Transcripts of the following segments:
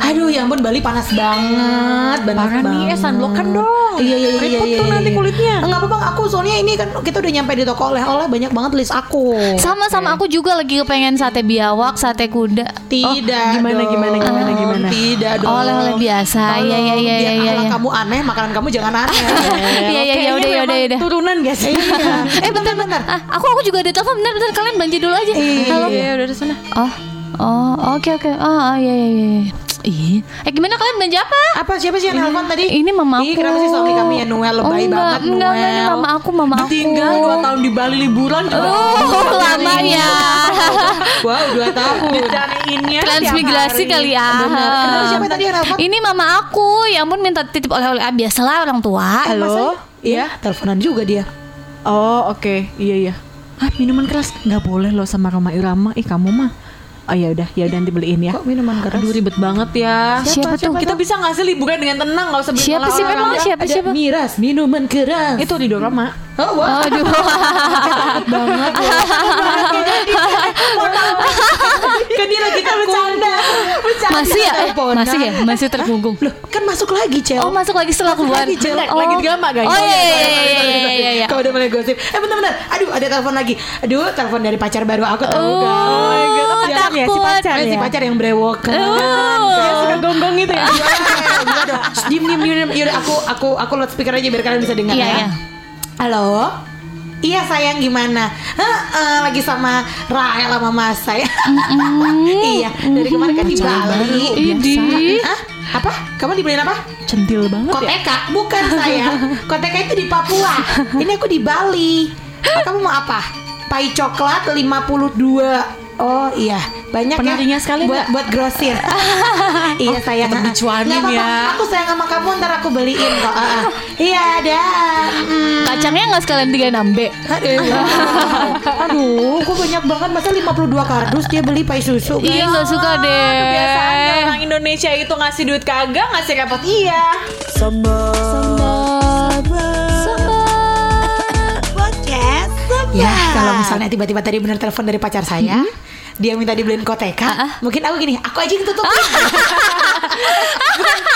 Aduh ya ampun Bali panas banget panas Parah nih, eh, banget. sunblock kan dong. Iya iya iya Keriput iya, tuh iya, nanti iya. kulitnya. Enggak apa-apa aku soalnya ini kan kita udah nyampe di toko oleh-oleh banyak banget list aku Sama-sama aku juga lagi kepengen sate biawak, sate kuda. Tidak gimana, dong. gimana, gimana, gimana? Tidak dong Oleh-oleh biasa. Tolong, Iya, iya, iya, biar iya, iya. kamu aneh Makanan kamu jangan aneh Iya iya ya udah ya udah ya udah. Turunan gak sih? Iya. Eh bentar bentar Ah, aku aku juga ada telepon bentar bentar kalian belanja dulu aja. Halo. Iya, udah di sana. Oh. Oh, oke oke. Oh, oh iya iya iya. Ih, eh gimana kalian belanja apa? Apa siapa sih yang nelfon tadi? Ini mama Ih, aku. kenapa sih suami kami ya Noel lebay Oh, enggak, banget enggak, enggak, ini Noel mama aku, mama aku. Tinggal 2 tahun di Bali liburan juga. Oh, lama ya. Wow dua tahun Dicariinnya Transmigrasi kali ya. Benar. Kenapa siapa tadi yang nelfon? Ini mama aku, ya ampun minta titip oleh-oleh ah, biasalah orang tua. Halo? Iya teleponan juga dia Oh, oke. Iya, iya. Ah, minuman keras nggak boleh loh sama Roma Irama. Ih, kamu mah. Oh ya udah, ya udah nanti beliin ya. Kok minuman keras? Aduh ribet banget ya. Siapa tuh? Kita bisa nggak sih liburan dengan tenang nggak usah beli Siapa sih memang siapa Ada siapa? miras minuman keras Itu Ridho Roma. Oh wah Aduh. banget Kan dia lagi bercanda masih ya? Eh, masih ya? Masih tergunggung. Loh kan masuk lagi Cel Oh, masuk lagi setelah keluar. lagi, Cel. Oh. Lagi drama, guys. Oh iya iya iya iya iya iya. iya. Kau udah mulai gosip Eh bentar-bentar Aduh ada telepon lagi Aduh telepon dari pacar baru aku tahu Oh, kan my God. Pacar ya, si takut. pacar Eh, si ya. pacar yang brewokan Oh. Kayak suka gonggong gitu ya. Enggak dong. Shh, Diem diem diem Yaudah aku aku aku loudspeaker aja biar kalian bisa dengar Iya, ya. iya. Halo. Iya sayang gimana? Hah, lagi sama Rael sama Mas saya. iya, dari kemarin kan di Bali. Hah? Apa? Kamu dibeliin apa? Centil banget ya. Koteka? Bukan sayang. Koteka itu di Papua. Ini aku di Bali. Oh, kamu mau apa? Pai coklat 52. Oh iya, banyak Penarinya ya sekali buat buat grosir. iya sayang. tetap dicuanin Nggak apa-apa, ya. Aku sayang sama kamu ntar aku beliin kok. Ah, ah. Iya ada. Mm. Kacangnya nggak sekalian tiga nambe. Aduh, aduh, kok banyak banget masa 52 kardus dia beli pai susu. Iya nggak suka deh. Kebiasaan orang Indonesia itu ngasih duit kagak, ngasih repot iya. Ya, kalau misalnya tiba-tiba tadi benar telepon dari pacar saya, dia minta dibeliin koteka, mungkin aku gini, aku aja yang tutupin.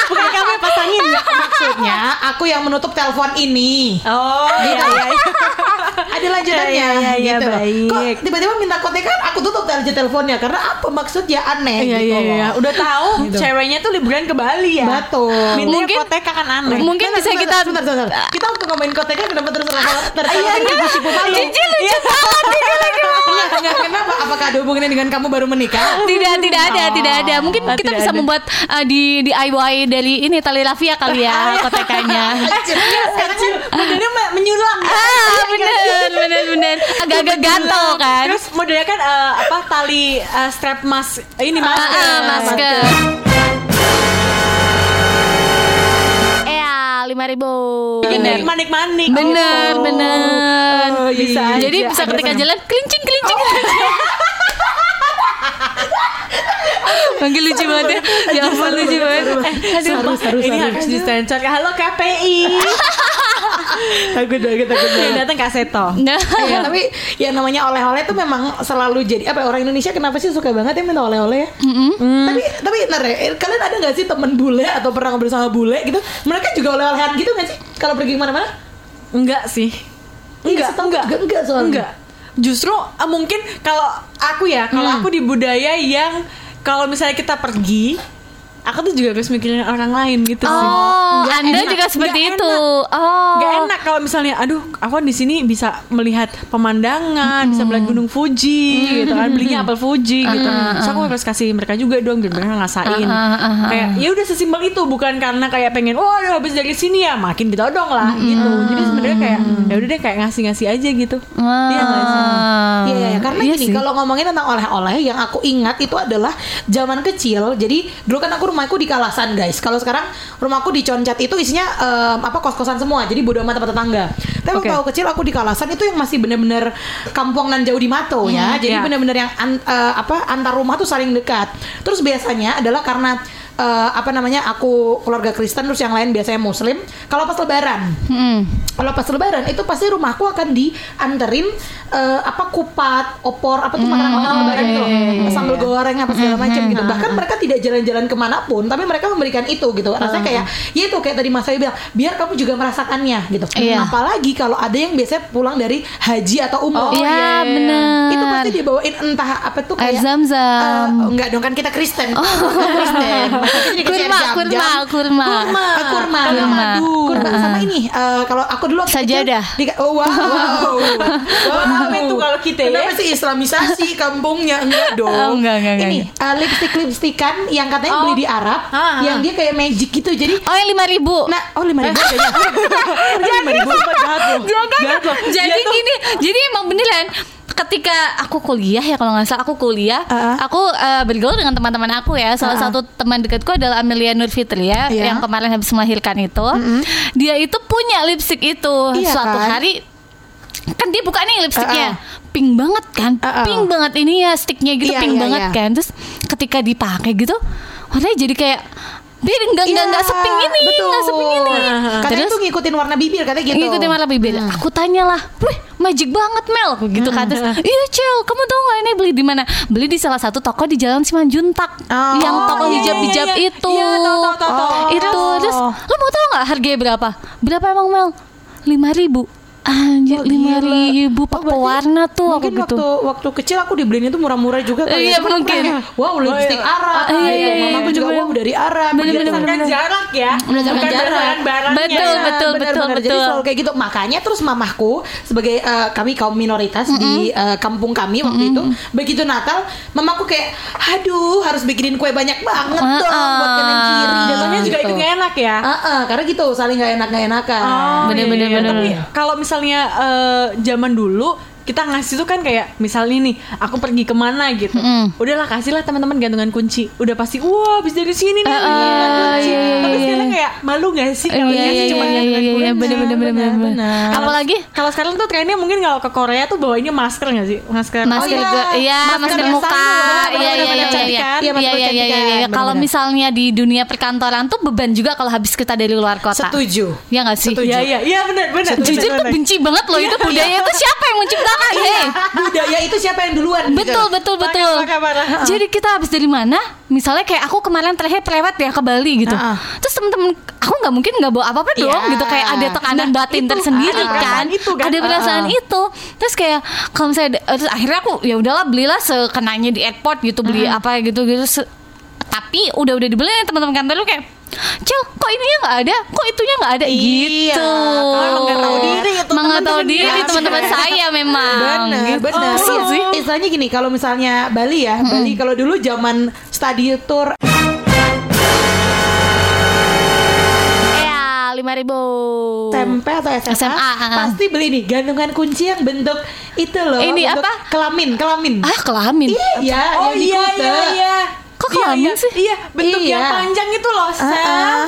Bukan kamu yang pasangin ya? Maksudnya, aku yang menutup telepon ini. Oh, iya iya. iya. Ada lanjutannya Iya, iya, iya, gitu. baik. Kok tiba-tiba minta koteka, aku tutup aja teleponnya karena apa maksudnya aneh Iya gitu iya iya. loh. Udah tahu Gitu. ceweknya tuh liburan ke Bali ya. Betul. Minta Mungkin- koteka kan aneh. Mungkin Bentar, bisa kita bentar, bentar, bentar. Kita waktu ngomongin koteka kenapa terus tertawa Iya, iya. ibu-ibu malu? Cici lucu banget Cici lagi Enggak, enggak, kenapa? Apakah ada hubungannya dengan kamu baru menikah? Tidak, tidak ada, tidak ada. Mungkin Oh, kita bisa ada. membuat uh, di DIY dari ini tali rafia kali ya kotekanya. Sekarang kan modelnya ya. ah, bener, bener, bener. Agak-agak gatel kan. Terus modelnya kan eh, apa tali eh, strap mas ini masker. ah, masker. Iya, lima ribu. Bener. Manik-manik. Bener, Oh. bener. Oh, bisa Jadi aja. bisa Ada ketika jalan kelincing kelincing. Panggil lucu banget ya. Ya ampun lucu banget. Eh, aduh. Saru, saru, ini saru. harus disensor. Halo KPI. Takut, takut, takut. Yang datang Kak Seto. Nah. ya tapi yang namanya oleh-oleh tuh memang selalu jadi apa orang Indonesia kenapa sih suka banget ya minta oleh-oleh ya? Tapi tapi ntar ya, eh, kalian ada nggak sih temen bule atau pernah ngobrol sama bule gitu? Mereka juga oleh-olehan gitu nggak sih? Kalau pergi ke mana-mana? Enggak sih. Enggak, setahu enggak, juga enggak soalnya. Enggak. Justru eh, mungkin kalau aku ya, kalau aku di budaya yang kalau misalnya kita pergi, aku tuh juga harus mikirin orang lain gitu sih. Oh, Anda enak, juga seperti nggak itu. enak. Oh. Gak enak kalau misalnya, aduh, aku di sini bisa melihat pemandangan, bisa melihat Gunung Fuji, gitu kan, belinya apel Fuji, gitu. Terus aku harus kasih mereka juga dong, biar mereka ngerasain. Kayak ya udah sesimpel itu, bukan karena kayak pengen, oh, aduh, habis dari sini ya, makin ditodong lah, gitu. Jadi sebenarnya kayak, ya udah deh, kayak ngasih-ngasih aja gitu. Iya. Iya, iya, karena Iya gini, kalau ngomongin tentang oleh-oleh yang aku ingat itu adalah zaman kecil. Jadi dulu kan aku rumahku di Kalasan, guys. Kalau sekarang rumahku di Concat itu isinya em, apa kos-kosan semua. Jadi bodo amat tempat tetangga. Tapi waktu Oke. aku kecil aku di Kalasan itu yang masih bener-bener kampung nan jauh di Mato ya. Jadi iya. bener-bener yang an- eh, apa antar rumah tuh saling dekat. Terus biasanya adalah karena eh, apa namanya aku keluarga Kristen terus yang lain biasanya Muslim. Kalau pas Lebaran, Hmm. Kalau pas Lebaran itu pasti rumahku akan dianterin eh, apa kupat, opor, apa tuh makanan-makanan Lebaran itu, sambal goreng apa segala macam gitu. Bahkan mereka tidak jalan-jalan ke mana pun, tapi mereka memberikan itu gitu. Rasanya kayak, ya itu kayak tadi Mas Ayu bilang, biar kamu juga merasakannya gitu. Iya. Apalagi kalau ada yang biasanya pulang dari haji atau umroh. Iya, benar. Itu pasti dibawain entah apa tuh kayak zam-zam. eh, enggak dong kan kita Kristen. Kita Kristen. Maksudnya dikasih Kurma, air zam-zam. kurma, kurma. Kurma, Eh, kurma, Kurma. madu, kurma sama ini. eh, kalau aku dulu waktu kecil, Sajadah. di- oh, wow. wow. Apa itu kalau kita ya? Kenapa sih Islamisasi kampungnya enggak dong? Oh, enggak, enggak, enggak, Ini eh, lipstick lipstikan yang katanya Oh. beli di Arab, Ah, ah. yang dia kayak magic gitu. Jadi Oh yang lima ribu. Nah, oh lima ribu kayaknya. lima ribu. Jangan. Jadi gini, jadi emang beneran ketika aku kuliah ya kalau nggak salah aku kuliah, Uh-uh. aku eh, bergaul dengan teman-teman aku ya. Salah Uh-uh. satu teman dekatku adalah Amelia Nurfitria Iya. yang kemarin habis melahirkan itu. Dia itu punya lipstick itu. Iya Suatu kan? hari kan dia buka nih lipstiknya Uh-uh. pink banget kan Uh-uh. pink banget ini ya sticknya gitu Iya, pink iya, banget iya. kan terus ketika dipakai gitu warnanya jadi kayak dia enggak enggak enggak seping ini Iya, enggak seping ini Katanya terus tuh ngikutin warna bibir katanya gitu. ngikutin warna bibir. Aku tanya lah, wih magic banget Mel, aku gitu kan. Terus, iya Cel, kamu tahu nggak ini beli di mana? Beli di salah satu toko di Jalan Simanjuntak, Oh, yang toko iya, hijab-hijab iya, iya. itu. Iya, tahu, tahu, tahu, tahu. Itu Oh. terus, lo mau tahu nggak harganya berapa? Berapa emang Mel? Lima ribu. Anjir, Oh, lima gila. ribu Oh, pakai berarti warna tuh aku Mungkin gitu. waktu waktu kecil aku dibeliin itu murah-murah juga kali Iya, ya. Mungkin. kayak, Wow, lipstick iya. Arab. Iya, gitu. iya, iya, Mamaku juga wow dari Arab. Bener-bener, gitu. Berdasarkan jarak ya. Berdasarkan Bukan jarak. barangnya. Betul, Iya, betul, benar, betul. Jadi betul. selalu kayak gitu. Makanya terus mamahku sebagai eh, kami kaum minoritas di eh, kampung kami waktu itu, begitu Natal, mamaku kayak, aduh harus bikinin kue banyak banget dong buat kanan kiri. Jatuhnya juga Gitu. ikut gak enak ya. Ah, ah, karena gitu saling gak enak gak enakan. Oh, Bener, iya, bener, iya. bener, Tapi bener. kalau misalnya eh, zaman dulu kita ngasih tuh kan kayak misalnya nih aku pergi ke mana gitu. Mm. udahlah kasihlah teman-teman gantungan kunci. Udah pasti wah habis dari sini nih gantungan eh, kunci. iya, iya, tapi iya. sekarang kayak malu gak sih kalau Iya, iya, cuma iya, gantungan iya, iya, kunci? bener, bener, bener, bener, bener. bener. Apalagi? Kalau sekarang tuh trennya mungkin kalau ke Korea tuh bawainnya masker gak sih? Masker. Masker iya. ke- iya Masker masker muka. iya iya iya iya? Iya, iya iya iya iya iya. Kalau misalnya di dunia perkantoran tuh beban juga kalau habis kita dari luar kota. Setuju. ya nggak sih? Iya iya iya benar benar jujur tuh benci banget loh itu budaya itu siapa yang menciptakan hei Budaya itu siapa yang duluan? gitu. betul betul Parah, betul parah, parah. jadi kita habis dari mana misalnya kayak aku kemarin terakhir pelewat ya ke Bali gitu Ah. terus temen-temen aku nggak mungkin nggak bawa apa-apa dong Iya. gitu kayak ada tekanan Nah, batin itu, tersendiri ada kan itu kan. ada perasaan Ah, ah. itu terus kayak kalau misalnya eh, terus akhirnya aku ya udahlah belilah sekenanya di airport gitu beli Ah. apa gitu gitu Se- tapi udah udah dibeli teman-teman kantor lu kayak Cil, kok ininya nggak ada? Kok itunya nggak ada? Iya, gitu. kalau nggak tahu diri itu nggak tahu teman-teman diri teman-teman saya memang. Bener, Gitu. bener. Oh, Iya sih. Istilahnya gini, kalau misalnya Bali ya, Bali kalau dulu zaman study tour Ya, lima ribu. SMP atau SMA, SMA, pasti beli nih gantungan kunci yang bentuk itu loh. Ini bentuk apa? Kelamin, kelamin. Ah, kelamin. Iya, oh yang di iya iya iya Kok Iya, kelamin iya. sih? iya bentuk Iya. yang panjang itu loh Ah, Sel ah.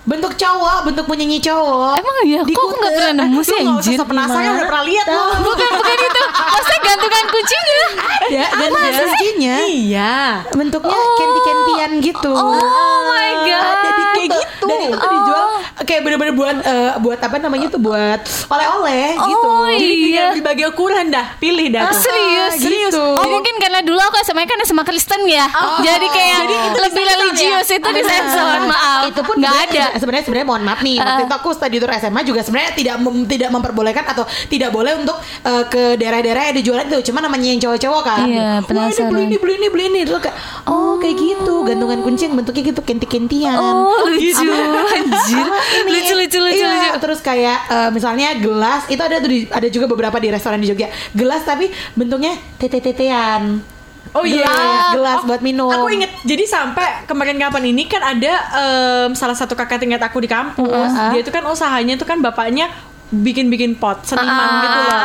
Bentuk cowok, bentuk penyanyi cowok. Emang iya? Di Kok aku nggak pernah nemu sih, Lu anjir? sok penasaran udah pernah lihat lu Tahu. Bukan, bukan itu. Maksudnya gantungan kuncinya. Ada gantungan kuncinya. iya Bentuknya Oh. kenti-kentian gitu. Oh my god. Ada di Kayak gitu. Dan itu Oh. dijual kayak bener-bener buat eh, buat apa namanya tuh buat oleh-oleh gitu. Oh, Jadi iya. tinggal dibagi ukuran dah Pilih dah Ah, tuh. serius, Ah, serius. gitu. Oh mungkin karena dulu aku SMA kan SMA Kristen ya. jadi kayak Jadi itu lebih religius itu disensor. Maaf. itu pun nggak ada. sebenarnya sebenarnya mohon maaf nih waktu itu aku study tour SMA juga sebenarnya tidak mem- tidak memperbolehkan atau tidak boleh untuk eh, ke daerah-daerah yang dijualan itu cuma namanya yang cowok-cowok kan Iya, Wah, ini penasaran. beli ini beli ini beli ini Terus kayak oh, kayak gitu gantungan kunci yang bentuknya gitu kenti-kentian Oh lucu, Sama- anjir. Ini. Lucu, lucu, lucu, Iya, lucu. terus kayak eh, misalnya gelas itu ada tuh di- ada juga beberapa di restoran di Jogja gelas tapi bentuknya tete-tetean Oh iya Gelas, gelas buat minum. Aku inget Jadi sampai kemarin kapan ini Kan ada em, Salah satu kakak tingkat aku di kampus Uh-uh. Dia itu kan usahanya tuh kan bapaknya bikin-bikin pot seniman Ah, gitu loh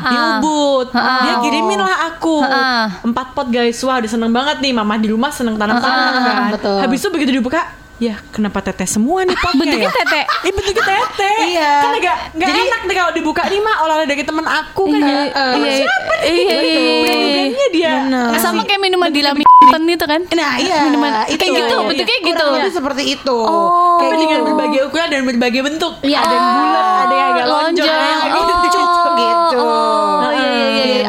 di Ubud dia kirimin lah aku Ah. empat pot guys wah udah seneng banget nih mama di rumah seneng tanam-tanam Ah, kan betul. habis itu begitu dibuka ya kenapa teteh semua nih potnya Bentuknya ya? tete. Eh bentuknya tete Iya. kan agak nggak Jadi- enak nih kalau dibuka nih mah olahraga dari temen aku kan Iya, ya iya, siapa nih iya, gitu iya, iya. brand-brandnya dia Bener. Sama kayak minuman di Lami itu kan? Nah iya Minuman- itu kayak gitu, Iya. bentuknya gitu. lebih seperti itu Oh. Kayak dengan gitu. berbagai ukuran dan berbagai bentuk. Iya. Ada yang bulat, ada yang agak lonjong, lonjong. ada yang agak Oh, gitu.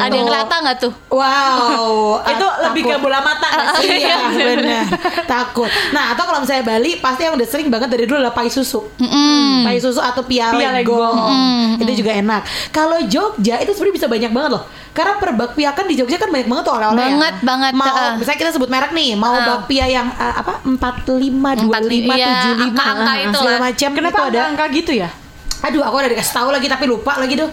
Ada yang rata nggak tuh? Wow Itu ah, lebih ke takut. bola mata sih? Iya benar Takut Nah atau kalau misalnya Bali Pasti yang udah sering banget dari dulu adalah pai susu Mm-mm. Pai susu atau pia lego lego. Itu juga enak Kalau Jogja itu sebenarnya bisa banyak banget loh Karena per bakpia kan di Jogja kan banyak banget tuh oleh-oleh ya. Banget, banget, Mau uh. Misalnya kita sebut merek nih Mau Uh. bakpia yang uh, apa 45, 25, Iya, 75 angka-angka uh, itu Segala lah. macam Kenapa itu ada ada angka gitu ya? Aduh aku udah dikasih tahu lagi Tapi lupa lagi tuh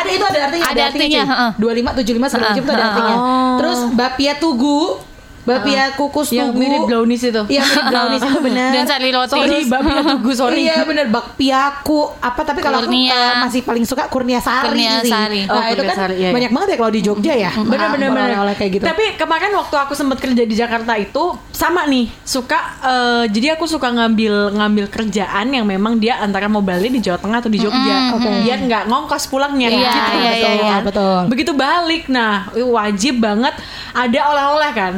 ada itu ada artinya Ada artinya, heeh. dua lima tujuh lima macam itu ada artinya heeh. terus bapia tugu bapia kukus Yang tugu. mirip brownies itu. iya mirip brownies itu benar Dan sari roti. Sorry, bapia tugu, sorry. iya benar bakpiaku apa tapi kalau aku uh, masih paling suka kurnia sari Kurnia sari. nah Oh, itu kan sari, iya, iya. banyak banget ya kalau di Jogja ya. Bener Ah, bener. Oleh-oleh kayak gitu. Tapi kemarin waktu aku sempat kerja di Jakarta itu sama nih suka eh, jadi aku suka ngambil ngambil kerjaan yang memang dia antara mau balik di Jawa Tengah atau di Jogja. Oke. biar nggak ngongkos pulangnya Iya, gitu. iya, betul, iya. betul. Begitu balik nah wajib banget ada oleh-oleh kan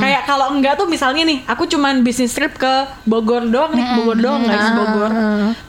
kayak kalau enggak tuh misalnya nih aku cuman bisnis trip ke Bogor doang nih Bogor doang guys Bogor.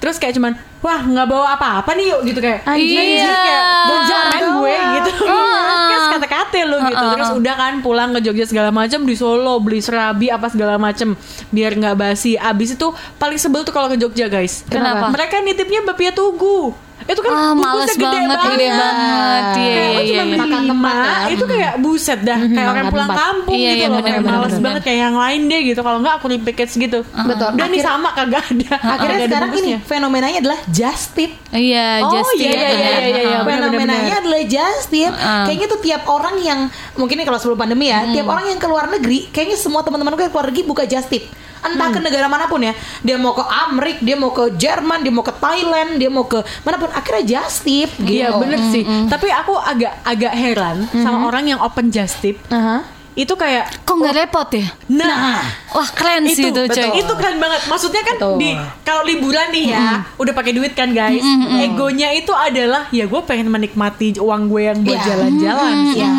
terus kayak cuman wah nggak bawa apa-apa nih yuk gitu kayak. Anjir. Anjir, kayak Bogor jangan gue gitu. Kan kata-kata lu gitu. Terus udah kan pulang ke Jogja segala macam di Solo beli serabi apa segala macam biar nggak basi. Abis itu paling sebel tuh kalau ke Jogja guys. Kenapa? mereka nitipnya bapia tugu itu kan Ah, males bungkusnya gede banget, banget gede banget. Iya, kayak iya, cuma iya. beli Makan lima ya. itu kayak buset dah kayak orang pulang tempat. kampung Iya, gitu iya, loh bener, kayak bener, males bener. banget kayak yang lain deh gitu kalau nggak aku package gitu Betul. dan ini sama kagak ada akhirnya ada sekarang ini fenomenanya adalah just tip Iya, Oh, just iya, tip. iya, iya, iya, iya, iya. Fenomenanya adalah just tip. Uh-uh. Kayaknya tuh tiap orang yang mungkin ini kalau sebelum pandemi ya, tiap orang yang keluar negeri, kayaknya semua teman-teman gue keluar negeri buka just tip. Entah ke negara mana pun ya, dia mau ke Amerika, dia mau ke Jerman, dia mau ke Thailand, dia mau ke mana pun, akhirnya just tip. Gitu. Iya bener sih. Tapi aku agak agak heran sama orang yang open just tip. Aha. Itu kayak Kok nggak repot ya? nah, Wah keren sih itu, betul. coy. itu keren banget. Maksudnya kan Betul. di kalau liburan nih ya, udah pakai duit kan guys. Egonya itu adalah ya gue pengen menikmati uang gue yang buat Iya. jalan-jalan. Iya,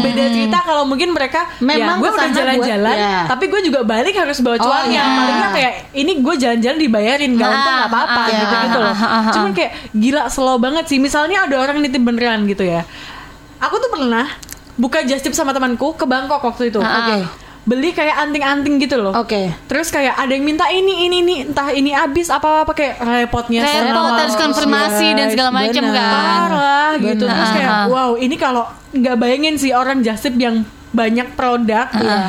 Beda cerita kalau mungkin mereka Memang ya gue udah jalan-jalan, iya. tapi gue juga balik harus bawa Oh, cuannya. iya. Paling nggak kayak ini gue jalan-jalan dibayarin, gak Ah, untung nggak apa-apa ah, gitu gitu loh. ah, ah, ah, Cuman kayak gila slow banget sih. Misalnya ada orang nitip beneran gitu ya. Aku tuh pernah buka just tip sama temanku ke Bangkok waktu itu. Ah, Oke. Beli kayak anting-anting gitu loh. Oke. Terus kayak ada yang minta ini ini ini entah ini habis apa apa kayak repotnya Repot, harus konfirmasi dan segala macam kan. parah gitu terus kayak Ah. wow ini kalau nggak bayangin sih orang just tip yang banyak produk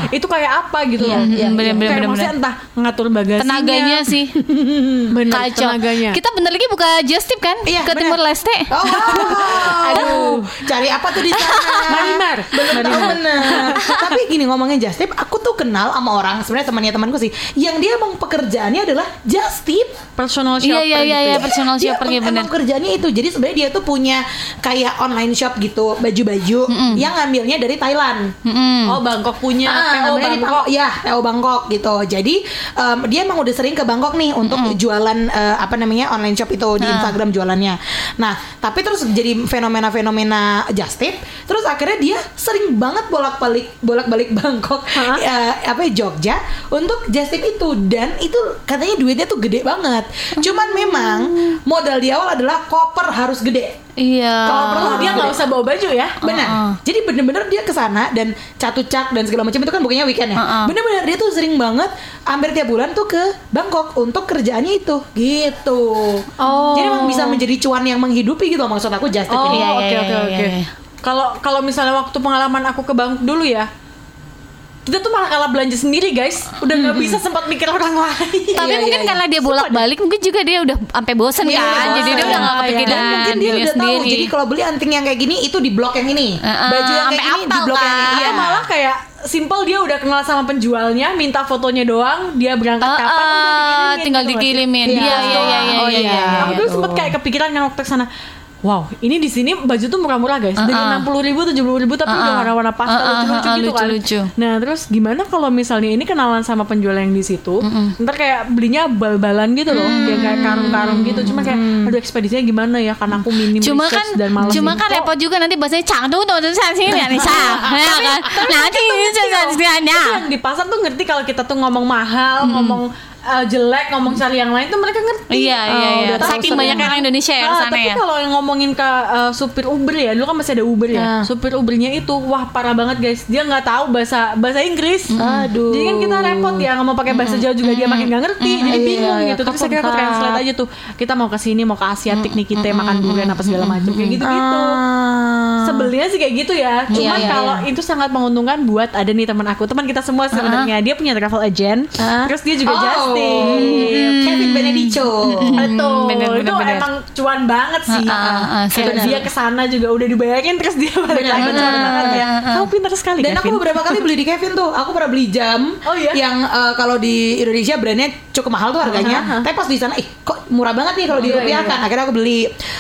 itu kayak apa gitu Iya, loh iya, bener, kayak bener, bener, maksudnya entah ngatur bagasinya Tenaganya sih bener kacau. tenaganya Kita bentar lagi buka just tip kan? Iya, Ke bener. Timur Leste. Oh, aduh, cari apa tuh di sana? Marimar. belum tahu bener. Tapi gini ngomongin just tip, aku tuh kenal sama orang sebenarnya temannya temanku sih, yang dia emang pekerjaannya adalah just tip. personal Iya shopper iya iya gitu iya ya. personal Dia shopper ya emang- kerjanya itu. Jadi sebenarnya dia tuh punya kayak online shop gitu, baju-baju yang ngambilnya dari Thailand. Mm-mm. oh Bangkok punya Ah, PO namanya di Bangkok ya PO Bangkok gitu. Jadi em, dia emang udah sering ke Bangkok nih untuk jualan eh, apa namanya online shop itu di Instagram jualannya. Nah, tapi terus jadi fenomena-fenomena just tip. Terus akhirnya dia sering banget bolak-balik bolak-balik Bangkok eh, apa ya, Jogja untuk just tip itu dan itu katanya duitnya tuh gede banget. Cuman memang modal di awal adalah koper harus gede. Iya. Kalau perlu oh, dia nggak usah bawa baju ya Benar. Uh-uh. Jadi bener-bener dia ke sana dan catucak dan segala macam itu kan bukannya weekend ya. Uh-uh. Bener-bener dia tuh sering banget hampir tiap bulan tuh ke Bangkok untuk kerjaannya itu gitu. Oh. Jadi emang bisa menjadi cuan yang menghidupi gitu maksud aku just tip Oh, ini. Iya, oke iya, oke iya, oke. iya. Kalau kalau misalnya waktu pengalaman aku ke Bangkok dulu ya, kita tuh malah kalah belanja sendiri guys. Udah nggak bisa sempat mikir orang lain. Tapi Iya, mungkin iya, karena dia bolak-balik mungkin juga dia udah sampai bosen Iya, kan. bosen. Jadi dia udah gak Iya, kepikiran Dan mungkin dia udah tahu. sendiri. Jadi kalau beli anting yang kayak gini itu di blok yang ini. Uh-uh, Baju yang kayak sampai gini di blok yang ini. kan. Iya. Atau malah kayak simple dia udah kenal sama penjualnya, minta fotonya doang, dia berangkat Ah, kapan udah dikirimin tinggal gitu, dikirimin. Iya. Iya iya iya iya Oh, iya. iya. iya. Aku dulu Gitu. sempet kayak kepikiran kan waktu sana. Wow, ini di sini baju tuh murah-murah guys. Dari Uh-uh. enam puluh ribu, tujuh puluh ribu, tapi udah Uh-uh. warna-warna pastel Uh-uh, lucu-lucu uh-uh, gitu kan. lucu-lucu. Nah, terus gimana kalau misalnya ini kenalan sama penjual yang di situ, ntar kayak belinya bal-balan gitu loh, yang kayak karung-karung gitu. Cuma kayak, aduh ekspedisinya gimana ya? Karena aku minim Cuma kan dan malas cuma kan repot juga nanti bahasanya cangdu tuh tuh sini ya nih ya kan. Nanti sebenarnya. yang di pasar tuh ngerti kalau kita tuh ngomong mahal, ngomong uh, jelek, ngomong cari yang lain tuh mereka ngerti. Iya iya Oh, iya. tahu Saking banyaknya orang Indonesia ya Ah, ke sana tapi ya. kalau yang ngomongin ke uh, supir Uber ya, dulu kan masih ada Uber ya. Nah. Supir Ubernya itu wah parah banget guys. Dia nggak tahu bahasa bahasa Inggris. Aduh. Jadi kan kita repot ya nggak mau pakai bahasa Jawa juga dia makin nggak ngerti. Jadi Iya, bingung iya, gitu. Terus akhirnya aku translate aja tuh. Kita mau ke sini, mau ke Asiatik nih kita makan durian apa segala macam kayak gitu-gitu. Ah. Sebelnya sih kayak gitu ya. Cuman Iya, iya, kalau iya. itu sangat menguntungkan buat ada nih teman aku, teman kita semua sebenarnya. Dia punya travel agent. Terus dia juga Oh. Justin. Kevin Benedico. Betul. bener, bener, itu bener. emang cuan banget sih. Kayak bener. dia ke sana juga udah dibayarin terus dia balik Bener, lagi bener, cuan bener, banget ya. Kamu pintar sekali Dan aku beberapa kali beli di Kevin tuh. Aku pernah beli jam Oh, iya? yang eh, kalau di Indonesia brandnya cukup mahal tuh harganya. Tapi pas di sana, ih kok murah banget nih kalau Iya, dirupiahkan. Akhirnya aku beli.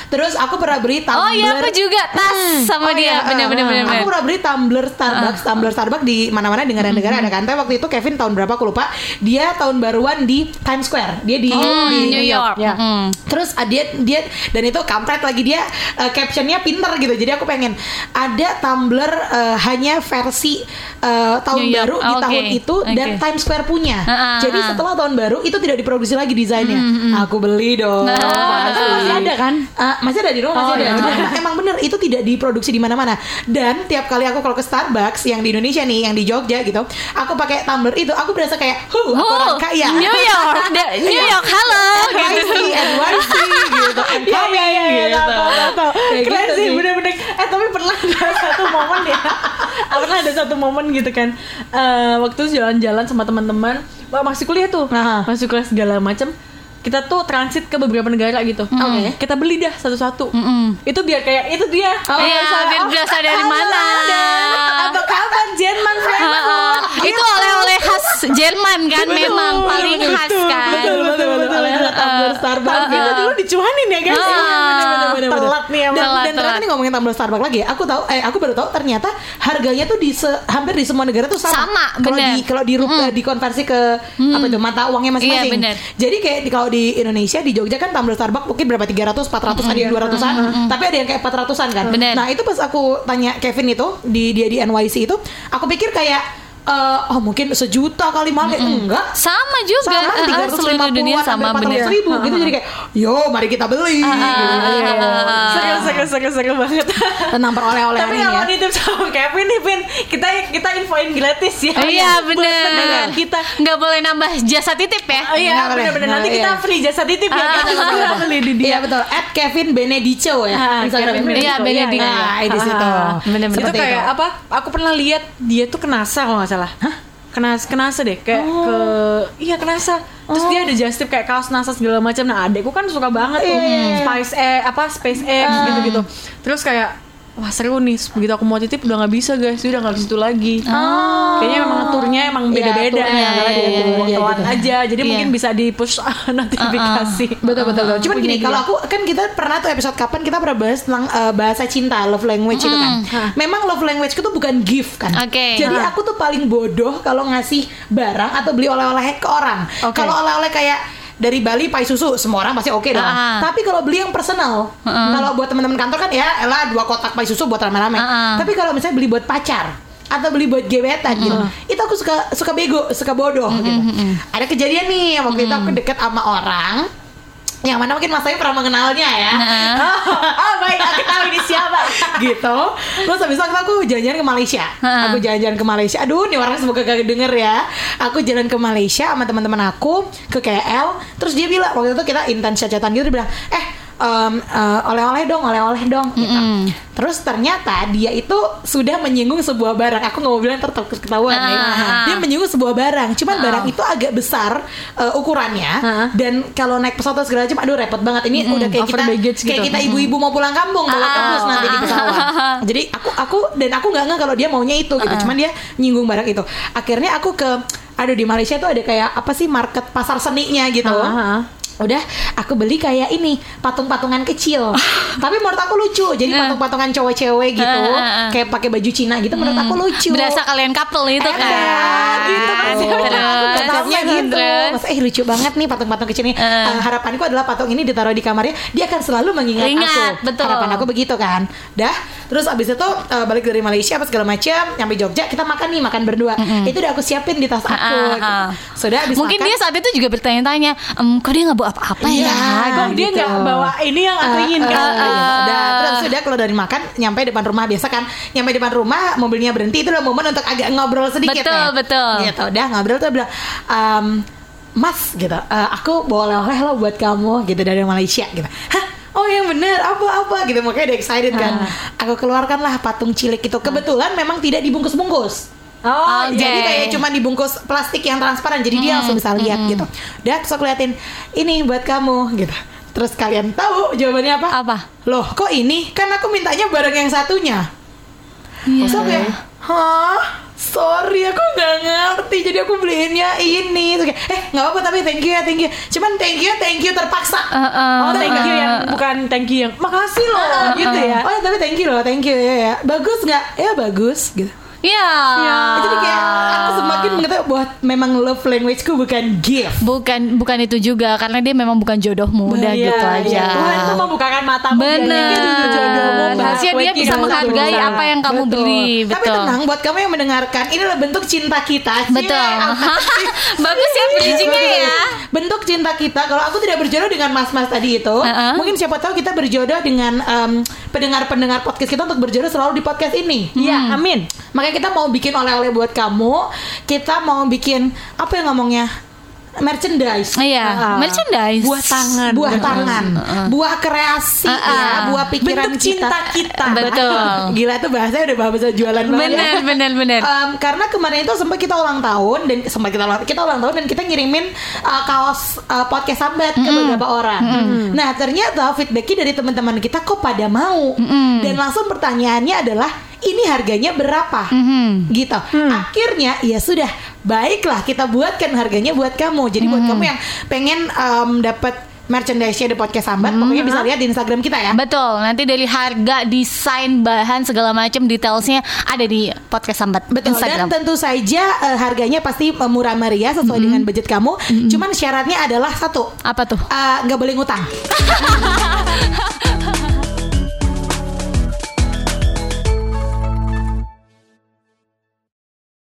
Terus aku pernah beli tumbler. Oh iya aku juga tas sama Oh dia. iya. Aku pernah beli tumbler Starbucks, tumbler Starbucks di mana-mana di negara-negara ada kan. Tapi waktu itu Kevin tahun berapa aku lupa. Dia tahun baruan di Times Square. Dia di, Hmm, di New York. Ya. Mm. Terus ah, dia dia dan itu kampret lagi dia eh, captionnya pinter gitu. Jadi aku pengen ada Tumblr eh, hanya versi eh, tahun New York. baru di Oh, tahun itu dan Oke. Times Square punya. Ah, ah, Jadi ah. setelah tahun baru itu tidak diproduksi lagi desainnya. Aku beli dong. Nah. Pasti. Masih ada kan? Ah, masih ada di rumah masih Oh, ada. Cuma emang, bener itu tidak diproduksi di mana-mana. Dan tiap kali aku kalau ke Starbucks yang di Indonesia nih, yang di Jogja gitu, aku pakai tumbler itu, aku berasa kayak, huh, aku orang Oh, kaya. New York, New York, halo. YC, NYC gitu, I'm Iya coming iya iya gitu. Keren gitu sih bener-bener. Eh tapi pernah ada satu momen ya. pernah ada satu momen gitu kan. Eh waktu jalan-jalan sama teman-teman, masih kuliah tuh. Aha. Masih kuliah segala macam. Kita tuh transit ke beberapa negara gitu. Oke. Kita beli dah satu-satu. Mm-mm. Itu biar kayak itu dia. Oh, Iya, biar berasa dari mana. Jerman kan memang paling khas kan. Betul, betul, betul. Oleh-oleh tumbler Starbucks. Kita gitu. dulu dicuanin ya guys. Bener-bener. Telat nih emang. dan, Telat, dan ternyata nih ngomongin tumbler Starbucks lagi. Aku tahu eh aku baru tahu ternyata harganya tuh di se- hampir di semua negara tuh sama. Sama, Kalau di kalau di rupiah dikonversi ke apa itu mata uangnya masing-masing. Iya, bener. Jadi kayak di, kalau di Indonesia di Jogja kan tumbler Starbucks mungkin berapa 300, 400, ada yang 200-an, tapi ada yang kayak 400-an kan. Bener. Nah, itu pas aku tanya Kevin itu di dia di NYC itu, aku pikir kayak eh, oh mungkin sejuta kali mahal Eh, enggak Sama juga. sama tiga ratus lima dunia sama bener. ribu gitu jadi kayak yo mari kita beli Ah, gitu. Seru seru seru seru banget. tentang peroleh-olehan Tapi kalau ya nitip sama Kevin nih Pin Kita kita infoin gratis ya Iya Buat pendengar bener. kita Nggak boleh nambah jasa titip ya. Oh iya Nggak, Nanti iya. kita free jasa titip ya Ah, Kita beli di dia Iya betul. At Kevin Benedico ya. Ah, Instagram Benedico. Iya, Benedico. Nah, di situ. Ah. Itu Seperti kayak apa Aku pernah lihat Dia tuh kenasa kalau nggak salah Hah? Kenas, kenasa deh kayak ke iya kenasa terus dia ada just tip kayak kaos nasa segala macam. Nah adekku kan suka banget tuh. spice eh apa space X gitu gitu terus kayak wah seru nih begitu aku mau titip udah nggak bisa guys udah nggak ke situ lagi kayaknya memang turnya emang Iya, beda-beda turnya, ya karena iya, tuh iya, telat gitu. aja jadi Iya. mungkin bisa di push notifikasi Betul betul betul. Cuman gini, kalau aku kan kita pernah tuh episode kapan kita pernah bahas tentang eh, bahasa cinta, love language itu kan. Memang love language itu bukan gift kan. Oke. Jadi aku tuh paling bodoh kalau ngasih barang atau beli oleh-oleh ke orang. Oke. Kalau oleh-oleh kayak dari Bali pai susu semua orang pasti oke dong. Ah. Tapi kalau beli yang personal, kalau buat teman-teman kantor kan ya elah dua kotak pai susu buat rame-rame. Ah. Tapi kalau misalnya beli buat pacar atau beli buat gebetan gitu, itu aku suka suka bego, suka bodoh gitu. Ada kejadian nih waktu itu aku deket sama orang yang mana mungkin Mas Ayu pernah mengenalnya ya. oh, baik, aku tahu ini siapa. gitu. Terus habis itu aku jalan-jalan ke Malaysia. Ha. Aku jalan-jalan ke Malaysia. Aduh, nih orang semoga gak denger ya. Aku jalan ke Malaysia sama teman-teman aku ke KL. Terus dia bilang waktu itu kita intens chat-chatan gitu dia bilang, "Eh, em, eh, oleh-oleh dong, oleh-oleh dong." gitu. Terus ternyata dia itu sudah menyinggung sebuah barang. Aku nggak mau bilang ter- ter- ketahuan Ah, ya. ah, ah. Dia menyinggung sebuah barang. Cuman Ah. barang itu agak besar eh, ukurannya Ah. dan kalau naik pesawat segala macam aduh repot banget. Ini udah kayak over kita kayak gitu. kita ibu-ibu mau pulang kampung bawa Ah. kardus nanti di pesawat. Jadi aku aku dan aku nggak nggak kalau dia maunya itu gitu. Ah. Cuman dia nyinggung barang itu. Akhirnya aku ke aduh di Malaysia tuh ada kayak apa sih market pasar seninya gitu. Ah, ah. Udah aku beli kayak ini patung-patungan kecil. Tapi menurut aku lucu. Jadi patung-patungan cowok-cewek gitu Eh, eh, eh. kayak pakai baju Cina gitu menurut aku lucu. Berasa kalian couple itu kan. gitu. Konsepnya gitu. Mas, eh lucu banget nih patung-patung kecil ini Eh. Eh, harapanku adalah patung ini ditaruh di kamarnya dia akan selalu mengingat Ingat, aku. betul. harapan aku begitu kan. Dah terus abis itu eh, balik dari Malaysia apa segala macam nyampe Jogja kita makan nih makan berdua itu udah aku siapin di tas aku ah. sudah abis Mungkin makan, dia saat itu juga bertanya-tanya, "Em, kok dia nggak bawa apa-apa Iya, ya? kok dia gitu. nggak bawa ini yang aku inginkan eh, gitu. eh, Udah, terus sudah kalau dari makan nyampe depan rumah biasa kan nyampe depan rumah mobilnya berhenti itu udah momen untuk agak ngobrol sedikit Betul, ya. betul. gitu udah ngobrol tuh bilang "Em, Mas gitu "eh, aku bawa oleh-oleh lo buat kamu gitu dari Malaysia gitu hah Oh yang bener apa apa gitu makanya udah excited kan. Aku keluarkan lah patung cilik itu. Kebetulan memang tidak dibungkus-bungkus. Oh, Oke. Jadi kayak cuma dibungkus plastik yang transparan Jadi dia langsung bisa lihat gitu Udah terus aku liatin Ini buat kamu gitu Terus kalian tahu jawabannya apa? Apa? Loh kok ini? Kan aku mintanya barang yang satunya Terus aku kayak Hah? Sorry aku nggak ngerti. Jadi aku beliinnya ini. Terus kayak, Eh nggak apa-apa tapi thank you ya thank you. Cuman thank you thank you terpaksa. Eh, eh, Oh, thank you eh, yang bukan thank you yang makasih loh Ah, gitu ya. Oh tapi thank you loh thank you. Ya, ya. Bagus nggak? Ya bagus gitu Iya. Jadi kayak aku semakin mengetahui bahwa memang love languageku bukan gift Bukan bukan itu juga karena dia memang bukan jodohmu udah Iya, gitu aja. iya. Tuhan tuh membukakan matamu Bener. Harusnya dia bisa menghargai apa yang kamu Betul. beli. Tapi Betul. tenang buat kamu yang mendengarkan Ini adalah bentuk cinta kita Betul. Bagus ya bridgingnya ya. Bentuk cinta kita Kalau aku tidak berjodoh dengan mas-mas tadi itu Uh-uh. Mungkin siapa tahu kita berjodoh dengan em, Pendengar-pendengar podcast kita Untuk berjodoh selalu di podcast ini Iya, amin. Makanya kita mau bikin oleh-oleh buat kamu Kita mau bikin Apa yang ngomongnya Merchandise Iya, Ah. merchandise. Buah tangan. buah tangan, buah kreasi Uh-uh. ya, buah pikiran Bentuk cinta kita. Betul. Gila tuh bahasanya udah bahasa jualan banget. Bener, ya. bener, bener. Em, karena kemarin itu sempat kita ulang tahun dan sempat kita ulang, kita ulang tahun dan kita ngirimin uh, kaos uh, podcast sambat ke beberapa orang. Nah ternyata feedbacknya dari teman-teman kita kok pada mau dan langsung pertanyaannya adalah ini harganya berapa? Gitu. Akhirnya ya sudah baiklah kita buatkan harganya buat kamu. Jadi buat kamu yang pengen em, dapat merchandise-nya di podcast sambat, pokoknya bisa lihat di Instagram kita ya. Betul, nanti dari harga, desain, bahan segala macam detailsnya ada di podcast sambat Betul Instagram. dan tentu saja eh, harganya pasti eh, murah meriah sesuai dengan budget kamu. Cuman syaratnya adalah satu Apa tuh? eh, nggak boleh ngutang.